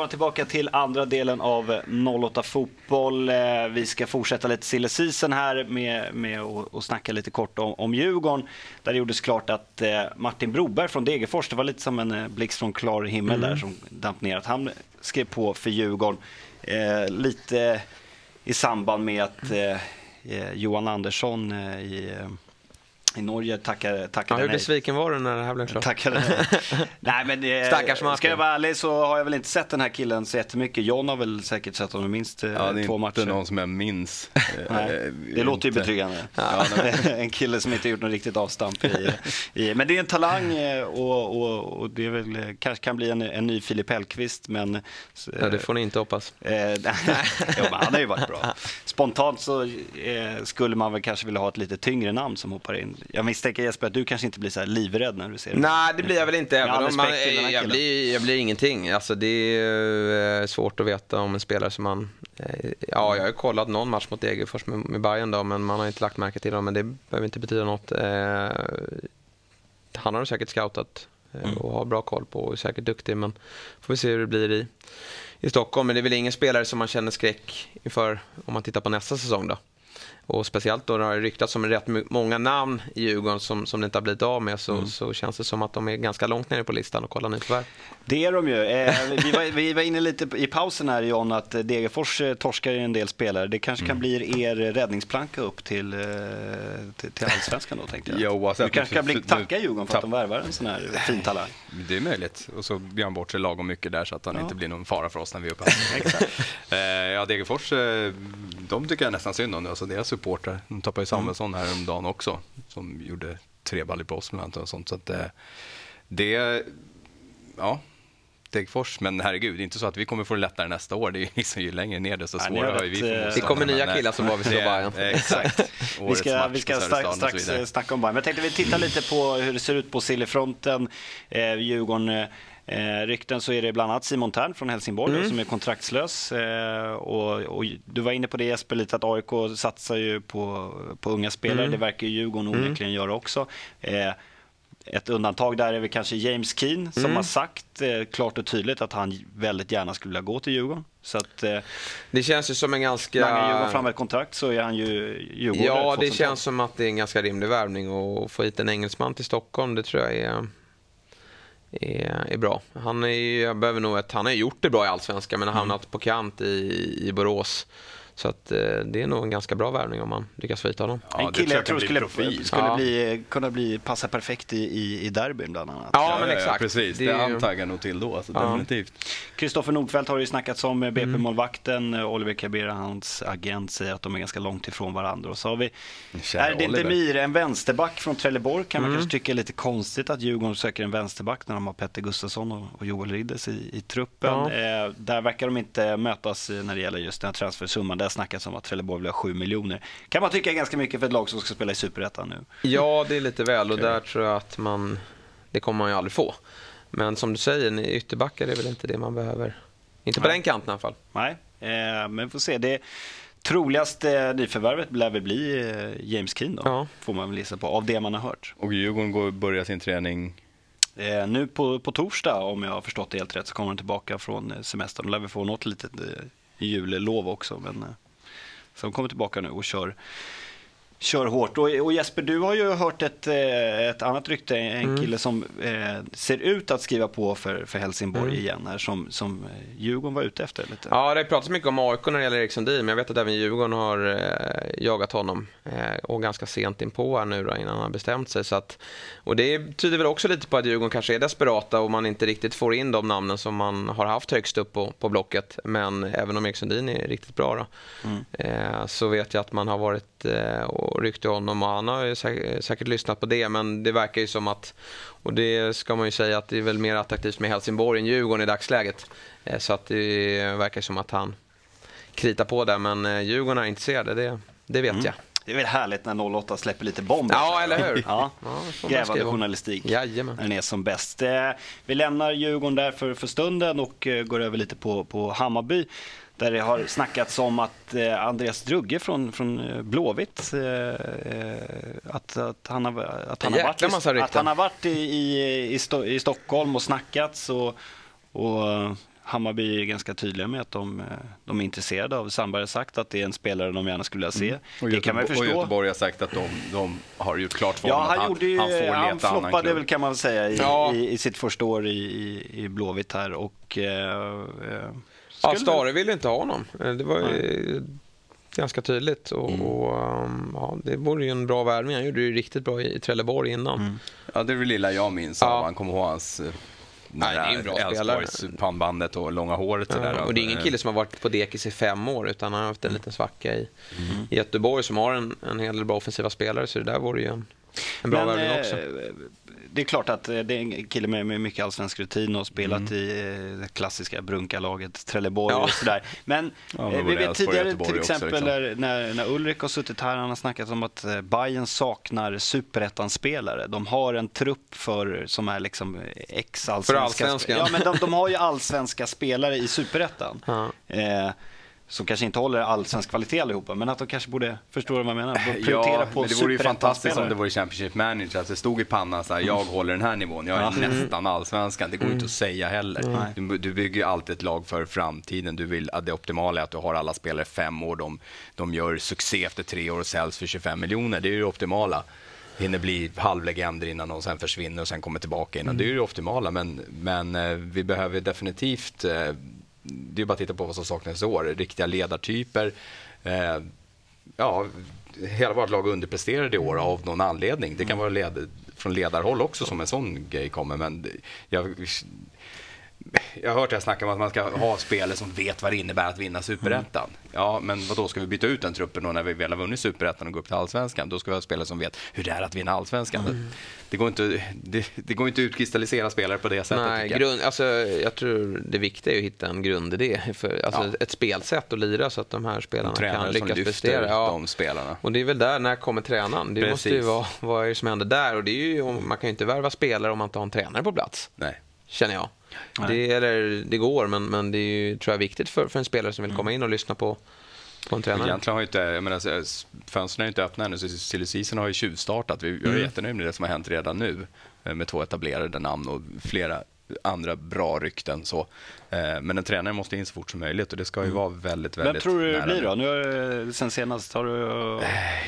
välkomna tillbaka till andra delen av 08 Fotboll. Eh, vi ska fortsätta lite silly season här med, med snacka lite kort om, om Djurgården. Där det gjordes klart att eh, Martin Broberg från Degerfors, det var lite som en eh, blixt från klar himmel mm. där som damp ner, att han skrev på för Djurgården. Eh, lite i samband med att eh, Johan Andersson i i Norge tackade, tackade ja, Hur besviken var du när det här blev klart? Tackade nej. men det, Stackars Martin. Ska jag vara ärlig så har jag väl inte sett den här killen så jättemycket. John har väl säkert sett honom minst eh, ja, två matcher. det är inte någon som jag minns. nej, eh, det låter ju betryggande. Ja, en kille som inte gjort något riktigt avstamp i, i, Men det är en talang eh, och, och, och det är väl, kanske kan bli en, en ny Filip Hellqvist men... Ja, det får ni inte hoppas. jo, men han har ju varit bra. Spontant så eh, skulle man väl kanske vilja ha ett lite tyngre namn som hoppar in jag misstänker Jesper att du kanske inte blir så livrädd när du ser det. Nej, det blir jag väl inte. Även om man, jag, blir, jag blir ingenting. Alltså, det är eh, svårt att veta om en spelare som man... Eh, ja, jag har kollat någon match mot Degerfors med, med Bayern då, men man har inte lagt märke till dem. Men det behöver inte betyda något. Eh, han har säkert scoutat mm. och har bra koll på och är säkert duktig. Men får vi se hur det blir i, i Stockholm. Men det är väl ingen spelare som man känner skräck inför om man tittar på nästa säsong då. Och speciellt då det har ryktats om rätt många namn i Djurgården som, som det inte har blivit av med så, mm. så känns det som att de är ganska långt nere på listan och kollar nyförvärv. Det är de ju. Eh, vi, var, vi var inne lite i pausen här John att Degerfors eh, torskar en del spelare. Det kanske kan mm. bli er räddningsplanka upp till, eh, till, till allsvenskan då tänkte jag. Jo, alltså, du kanske kan bli, tacka Djurgården för att de värvar en sån här fin talang. Det är möjligt. Och så blir han bort sig lagom mycket där så att han ja. inte blir någon fara för oss när vi är uppe. ja, Degerfors, de tycker jag nästan synd om. Alltså deras supportrar. De tappade ju mm. Samuelsson här om dagen också som gjorde tre baller på oss och sånt. Så att, det, ja, Degerfors. Men herregud, det är inte så att vi kommer få det lättare nästa år. Det är liksom, ju längre ner desto svårare har vi Det eh, kommer nya killar som vill slå Bayern. Exakt. vi ska, vi ska strax, strax snacka om Bayern. Men jag tänkte vi tittar lite på hur det ser ut på Sillefronten. Eh, Djurgården Eh, rykten så är det bland annat Simon Tern från Helsingborg mm. som är kontraktslös. Eh, och, och, du var inne på det Jesper, lite att AIK satsar ju på, på unga spelare. Mm. Det verkar ju Djurgården mm. onekligen göra också. Eh, ett undantag där är väl kanske James Keen som mm. har sagt eh, klart och tydligt att han väldigt gärna skulle vilja gå till Djurgården. Så att, eh, det känns ju som en ganska... När Djurgården fram ett kontrakt så är han ju Djurgården. Ja, det känns som att det är en ganska rimlig värvning och få hit en engelsman till Stockholm, det tror jag är är, är bra. Han, är, jag behöver nog ett, han har gjort det bra i Allsvenskan men har hamnat mm. på kant i, i Borås. Så att, eh, det är nog en ganska bra värvning om man lyckas få hit honom. Ja, en kille jag tror skulle, profil. skulle ja. bli, kunna bli, passa perfekt i, i, i derbyn bland annat. Ja, men exakt. precis, det, det han taggar nog till då, alltså, definitivt. Kristoffer Nordfeldt har ju snackats om, BP-målvakten. Mm. Oliver Kabira, hans agent, säger att de är ganska långt ifrån varandra. Och så har vi Erdin Demir, en vänsterback från Trelleborg. Kan man mm. kanske tycka är lite konstigt att Djurgården söker en vänsterback när de har Petter Gustafsson och, och Joel Riddes i, i truppen. Ja. Eh, där verkar de inte mötas när det gäller just den här transfersumman har snackats om att Trelleborg vill ha 7 miljoner. Kan man tycka är ganska mycket för ett lag som ska spela i Superettan nu. Ja, det är lite väl och där tror jag att man, det kommer man ju aldrig få. Men som du säger, ytterbackar är väl inte det man behöver. Inte på Nej. den kanten i alla fall. Nej, eh, men vi får se. Det troligaste nyförvärvet lär väl bli eh, James Keen då, ja. får man väl gissa på, av det man har hört. Och Djurgården går börjar sin träning Eh, nu på, på torsdag, om jag har förstått det helt rätt, så kommer de tillbaka från eh, semestern. Då lär vi få något litet eh, jullov också. Men, eh, så de kommer tillbaka nu och kör kör hårt. Och, och, Jesper, du har ju hört ett, eh, ett annat rykte, en mm. kille som eh, ser ut att skriva på för, för Helsingborg mm. igen här, som, som eh, Djurgården var ute efter lite. Ja, det pratas mycket om AIK när det gäller Erik Sundin, men jag vet att även Djurgården har eh, jagat honom eh, och ganska sent in på här nu då, innan han har bestämt sig. Så att, och det tyder väl också lite på att Djurgården kanske är desperata och man inte riktigt får in de namnen som man har haft högst upp på, på blocket. Men även om Erik Sundin är riktigt bra då, mm. eh, så vet jag att man har varit och ryckt honom och han har ju säkert, säkert lyssnat på det men det verkar ju som att och det ska man ju säga att det är väl mer attraktivt med Helsingborg än Djurgården i dagsläget. Eh, så att det verkar som att han kritar på där men eh, Djurgården är intresserade, det, det vet mm. jag. Det är väl härligt när 08 släpper lite bomber. Ja, eller hur? ja. ja Grävande journalistik Jajamän. när den är som bäst. Eh, vi lämnar Djurgården där för, för stunden och går över lite på, på Hammarby där det har snackats om att eh, Andreas Drugge från, från eh, Blåvitt, eh, eh, att, att, han har, att, han har varit, att han har varit i, i, i, i Stockholm och snackats och, och Hammarby är ganska tydliga med att de, de är intresserade av. Sandberg har sagt att det är en spelare de gärna skulle vilja se. Mm. Och det kan man förstå. Och Göteborg har sagt att de, de har gjort klart för honom ja, han, att han, gjorde ju, han får leta Han floppade väl kan man säga i, ja. i, i, sitt första år i, i, i Blåvitt här. Och, eh, ja, Stare ville inte ha honom. Det var ju ganska tydligt. Och, mm. och um, ja, det vore ju en bra värvning. Han gjorde det riktigt bra i Trelleborg innan. Mm. Ja, det är det lilla jag minns. Ja. Man kommer ihåg hans eh, Nej, det är en bra spelare. pannbandet och långa håret. Ja, där. och det är ingen kille som har varit på dekis i fem år utan han har haft en liten svacka i, mm. i Göteborg som har en, en hel del bra offensiva spelare så det där vore ju en, en bra värvning också. Eh, det är klart att eh, det är en kille med, med mycket allsvensk rutin och spelat mm. i eh, det klassiska Brunkalaget Trelleborg ja. och sådär. Men ja, vi vet tidigare till exempel också, liksom. när, när Ulrik har suttit här, han har snackat om att Bayern saknar superettan-spelare. De har en trupp för, som är liksom ex-allsvenska. Ja, men de, de, har ju allsvenska spelare i superettan. Ja. Eh, som kanske inte håller allsvensk kvalitet allihopa, men att de kanske borde förstå vad jag menar. Prioritera ja, på men det vore ju fantastiskt om det vore Championship Manager, att det stod i pannan så här, jag håller den här nivån, jag är ja. nästan allsvenskan. Det går mm. inte att säga heller. Du, du, bygger alltid ett lag för framtiden. Du vill, att det optimala är att du har alla spelare fem år, de, de gör succé efter tre år och säljs för 25 miljoner. Det är ju det optimala hinner bli halvlegender innan de sen försvinner och sen kommer tillbaka innan. Mm. Det är ju det optimala, men, men eh, vi behöver definitivt eh, det är bara att titta på vad som saknas i år. Riktiga ledartyper. Eh, ja, hela vårt lag underpresterade i år av någon anledning. Det kan vara led, från ledarhåll också som en sån grej kommer. Men jag, jag har hört er snacka om att man ska ha spelare som vet vad det innebär att vinna superettan. Mm. Ja, men vad då ska vi byta ut den truppen då när vi väl har vunnit superettan och gå upp till allsvenskan? Då ska vi ha spelare som vet hur det är att vinna allsvenskan. Mm. Det, går inte, det, det, går inte att utkristallisera spelare på det sättet. Nej, grund, alltså, jag tror det viktiga är att hitta en grundidé. För, alltså, ja. Ett spelsätt att lira så att de här spelarna kan lyckas prestera. Ja. De spelarna. Och det är väl där, när kommer tränaren? Det Precis. måste ju vara vad är det som händer där. Och det är ju, man kan ju inte värva spelare om man inte har en tränare på plats. Nej. Känner jag. Det, eller, det går, men, men det är ju, tror jag, viktigt för, för en spelare som vill komma in och lyssna på, på en tränare. Egentligen har ju inte, jag menar, fönstren är inte öppna ännu, så silly season har ju tjuvstartat. Vi, jag är mm. jättenöjd med det som har hänt redan nu eh, med två etablerade namn och flera andra bra rykten. Så. Eh, men en tränare måste in så fort som möjligt och det ska ju mm. vara väldigt, väldigt Vem tror du det blir då? Nu har, sen senast har du...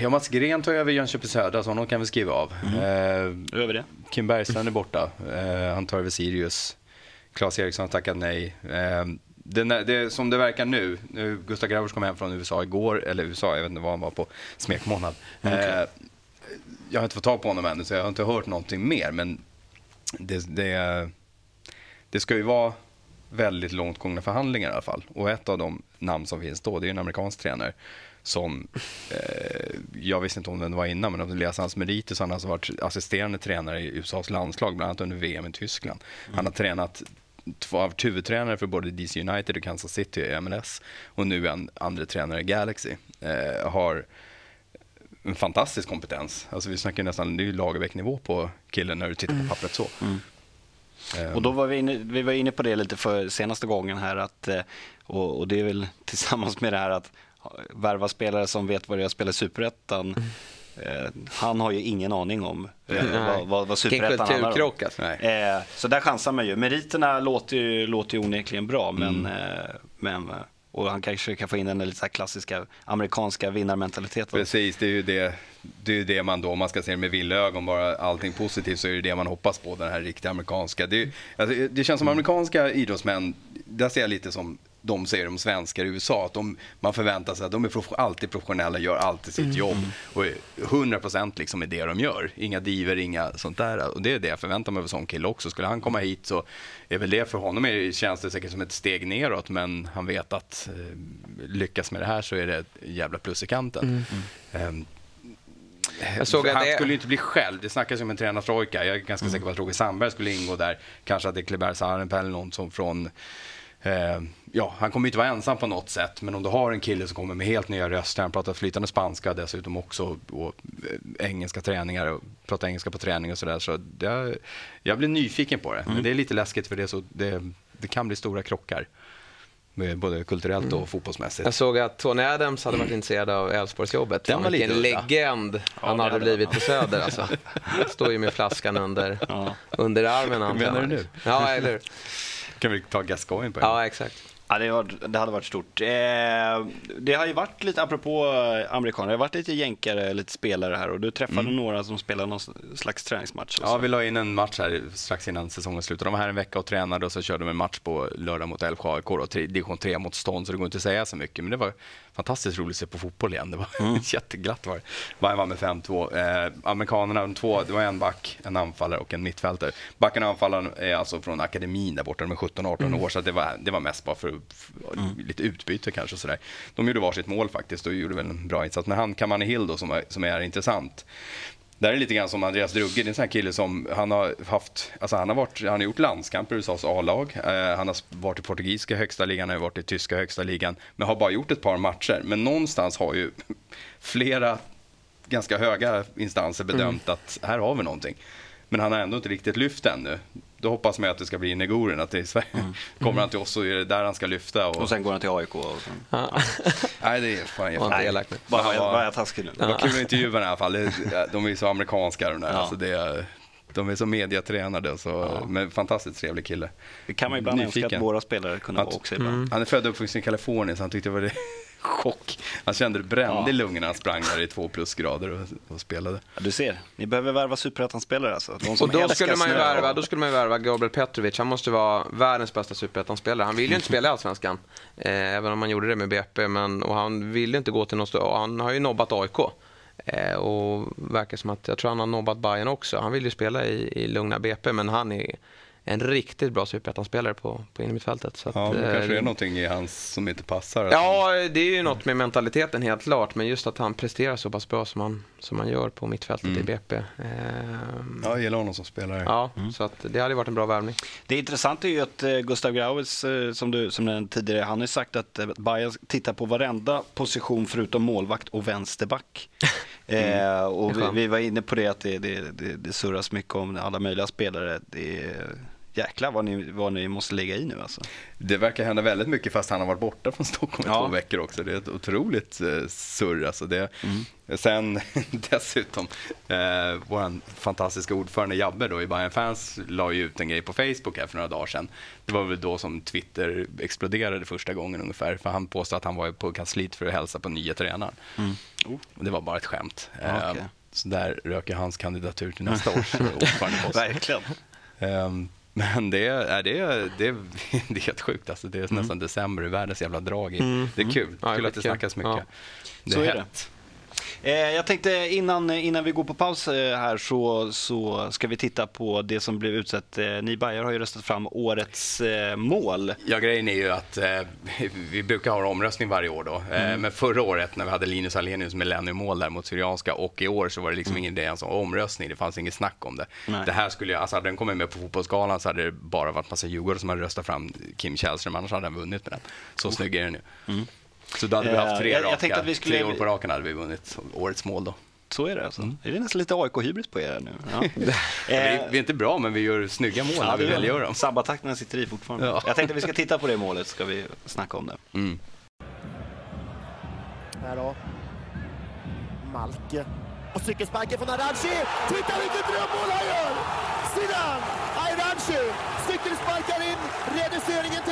Ja, Mats Gren tar över Jönköping Södra, så honom kan vi skriva av. Mm. Eh, över det. Kim Bergstrand är borta. Eh, han tar över Sirius. Claes Eriksson har tackat nej. Eh, det, det, som det verkar nu, nu Gustav Gravers kom hem från USA igår, eller USA, jag vet inte var han var på, smekmånad. Okay. Eh, jag har inte fått tag på honom ännu, så jag har inte hört någonting mer. Men det, det, det ska ju vara väldigt långt gångna förhandlingar i alla fall. Och ett av de namn som finns då, det är en amerikansk tränare som, eh, jag visste inte om den var innan, men om du läser hans meriter så har han alltså varit assisterande tränare i USAs landslag, bland annat under VM i Tyskland. Han har tränat två av huvudtränare för både DC United och Kansas City i MLS och nu en andra tränare i Galaxy. Eh, har en fantastisk kompetens. Alltså vi snackar nästan, det är ju Lagerbäck-nivå på killen när du tittar på mm. pappret så. Mm. Um. Och då var vi, inne, vi var inne på det lite för senaste gången här att, eh, och, och det är väl tillsammans med det här att värva spelare som vet vad det är att spela i Superettan. Mm. Eh, han har ju ingen aning om eh, vad, vad, vad superettan handlar om. Alltså. Så där chansar man ju. Meriterna låter ju, låter ju onekligen bra, men, mm. Men och han kanske kan få in den lite klassiska amerikanska vinnarmentaliteten. Precis, det är ju det, det, är det man då, om man ska se det med villögon, bara allting positivt, så är det det man hoppas på, den här riktiga amerikanska. Det, alltså, det känns som amerikanska idrottsmän, där ser jag lite som de säger om svenskar i USA. Att de, man förväntar sig att de är prof alltid professionella, gör alltid sitt mm. jobb. Och 100 procent liksom är det de gör. Inga diver, inga sånt där. Och det är det jag förväntar mig av en sån kille också. Skulle han komma hit så är väl det för honom är, känns det säkert som ett steg neråt. Men han vet att eh, lyckas med det här så är det ett jävla plus i kanten. Mm. Um, han det... skulle inte bli själv. Det snackas om en tränartrojka. Jag är ganska mm. säker på att Roger Sandberg skulle ingå där. Kanske att det är Kleber Sarenpää eller någon som från Eh, ja, han kommer inte vara ensam på något sätt, men om du har en kille som kommer med helt nya röster, han pratar flytande spanska dessutom också, och eh, engelska träningar, och pratar engelska på träning och sådär. Så det, jag blir nyfiken på det, mm. men det är lite läskigt för det, så det, det kan bli stora krockar. Både kulturellt och mm. fotbollsmässigt. Jag såg att Tony Adams hade varit intresserad av Elfsborgsjobbet. Vilken legend han hade blivit på Söder. Alltså. Står ju med flaskan under, ja. under armen. Menar du nu? Ja, eller kan vi ta Gascoigne på en Ja, exakt. Ja, det, var, det hade varit stort. Eh, det har ju varit lite, apropå amerikaner, det har varit lite jänkare, lite spelare här och du träffade mm. några som spelade någon slags träningsmatch. Ja, vi la in en match här strax innan säsongen slutade. De var här en vecka och tränade och så körde de en match på lördag mot Älvsjö AIK, då, division 3 mot Stånd, så det går inte att säga så mycket. Men det var fantastiskt roligt att se på fotboll igen. Det var mm. jätteglatt. Var. Bayern vann med 5-2. Eh, amerikanerna, de två, det var en back, en anfallare och en mittfältare. Backen och anfallaren är alltså från akademin där borta, de är 17-18 mm. år, så det var, det var mest bara för, för mm. lite utbyte kanske. Sådär. De gjorde varsitt mål faktiskt och gjorde väl en bra insats. Men han, Kamani Hill då, som, är, som är intressant, det här är lite grann som Andreas Drugge, det är en sån här kille som han har haft, alltså han har, varit, han har gjort landskamper i USAs A-lag. Eh, han har varit i portugisiska högsta ligan, han har varit i tyska högsta ligan, men har bara gjort ett par matcher. Men någonstans har ju flera ganska höga instanser bedömt mm. att här har vi någonting. Men han har ändå inte riktigt lyft ännu. Då hoppas man att det ska bli Negurin, att det är Sverige. Mm. Kommer han till oss så är det där han ska lyfta. Och, och sen går han till AIK. Och sen... ja. Nej, det är fan jävligt elakt. Bara, bara, bara jag taskig nu. Det var kul den i alla fall. De är så amerikanska de där. Ja. Alltså det är, de är så mediatränade, så, ja. men fantastiskt trevlig kille. Det kan man ibland Nyfiken. önska att våra spelare kunde vara också ibland. Mm. Han är född och uppvuxen i Kalifornien, så han tyckte det var det chock. Han kände det brände ja. i lungorna när han sprang där i två plusgrader och, och spelade. Ja, du ser, ni behöver värva superettan-spelare alltså. och då skulle, man ju värva, då skulle man ju värva Gabriel Petrovic. Han måste vara världens bästa superettan-spelare. Han vill ju inte spela i Allsvenskan, eh, även om han gjorde det med BP. Men, och han vill inte gå till något större. Han har ju nobbat AIK. Eh, och verkar som att, jag tror han har nobbat Bayern också. Han vill ju spela i, i lugna BP, men han är en riktigt bra superettan-spelare på, på innermittfältet. Så ja, det kanske är eh, någonting i hans som inte passar. Ja, det är ju något med mentaliteten helt klart. Men just att han presterar så pass bra som han, som han gör på mittfältet mm. i BP. Eh, ja, jag gillar honom som spelare. Ja, mm. så att det hade varit en bra värvning. Det intressanta är ju att eh, Gustav Grauers, eh, som, du, som den tidigare, han har sagt att Bayern tittar på varenda position förutom målvakt och vänsterback. Mm. Eh, och vi, vi, var inne på det att det, det, det, det surras mycket om alla möjliga spelare. Det jäklar vad ni, vad ni måste lägga i nu alltså. Det verkar hända väldigt mycket fast han har varit borta från Stockholm i ja. två veckor också. Det är ett otroligt eh, surr alltså. Det, mm. Sen dessutom, eh, vår fantastiska ordförande Jabbe då i Bayern Fans la ju ut en grej på Facebook här för några dagar sedan. Det var väl då som Twitter exploderade första gången ungefär. För han påstod att han var på kansliet för att hälsa på nya tränaren. Mm. Oh. Det var bara ett skämt. Okay. eh, så där röker hans kandidatur till nästa års ordförandepost. Verkligen. Um, men det är, det, är, det, är, det är helt sjukt. Alltså, det är nästan mm. december, världens jävla drag. Mm. Det är kul. Mm. kul att det snackas mycket. Ja. Det är, så är det. Eh, jag tänkte innan, innan vi går på paus eh, här så, så ska vi titta på det som blev utsett. Eh, ni Bayer har ju röstat fram årets mål. Ja, grejen är ju att vi brukar ha en omröstning varje år då. Mm. Men förra året när vi hade Linus Alenius millenniemål där mot Syrianska och i år så var det liksom mm. ingen idé ens omröstning. Det fanns inget snack om det. Nej. Det här skulle, alltså hade den kommit med på Fotbollsgalan så hade det bara varit massa Djurgårdare som hade röstat fram Kim Källström, annars hade han vunnit med den. Så oh. snygg är den ju. Mm. Så då hade vi haft tre, jag, raka, jag att vi skulle... tre år på raken hade vi vunnit årets mål då. Så är det alltså. Mm. Är det nästan lite AIK-hybris på er nu? Ja. vi, vi, är inte bra, men vi gör snygga mål ja, när vi väl gör dem. Sabbatakterna sitter i fortfarande. Ja. Jag tänkte att vi ska titta på det målet, så ska vi snacka om det. Mm. Här då. Malke. Och cykelsparken från Aranci. Titta vilket drömmål han gör! Sinan Aranci cykelsparkar in reduceringen till 1-2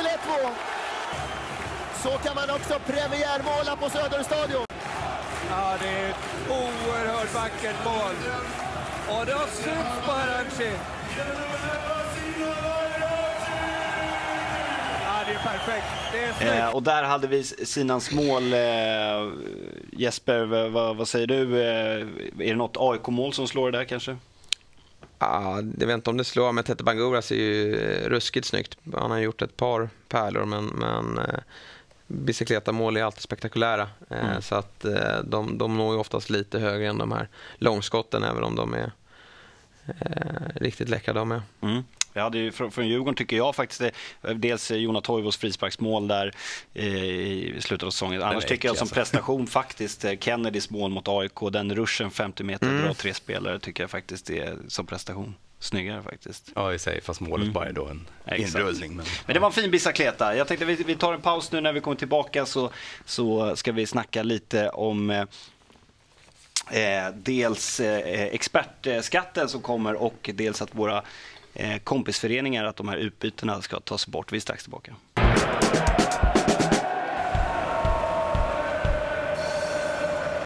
så kan man också premiärmåla på Söderstadion. Ja, det är ett oerhört vackert mål. Och det har synts på. Ja, det är perfekt. Det är eh, och där hade vi Sinans mål. Eh, Jesper, vad, vad, säger du? Eh, är det något AIK-mål som slår det där kanske? Ja, jag vet inte om det slår, men Tete Banguras är ju eh, ruskigt snyggt. Han har gjort ett par pärlor, men, men eh, Bicicleta-mål är alltid spektakulära. Eh, mm. Så att eh, de, de når ju oftast lite högre än de här långskotten, även om de är eh, riktigt läckra de med. Mm. Vi hade ju, från, från Djurgården tycker jag faktiskt det, dels Jona Toivos frisparksmål där i slutet av säsongen. Annars tycker jag som alltså. prestation faktiskt Kennedys mål mot AIK, den ruschen 50 meter, mm. dra tre spelare tycker jag faktiskt är som prestation snyggare faktiskt. Ja, i sig, fast målet mm. bara är då en inrullning. Men, men det var en fin bicicleta. Jag tänkte vi, vi tar en paus nu när vi kommer tillbaka så, så ska vi snacka lite om eh, eh dels eh, expertskatten som kommer och dels att våra kompisföreningar att de här utbytena ska tas bort. Vi är strax tillbaka.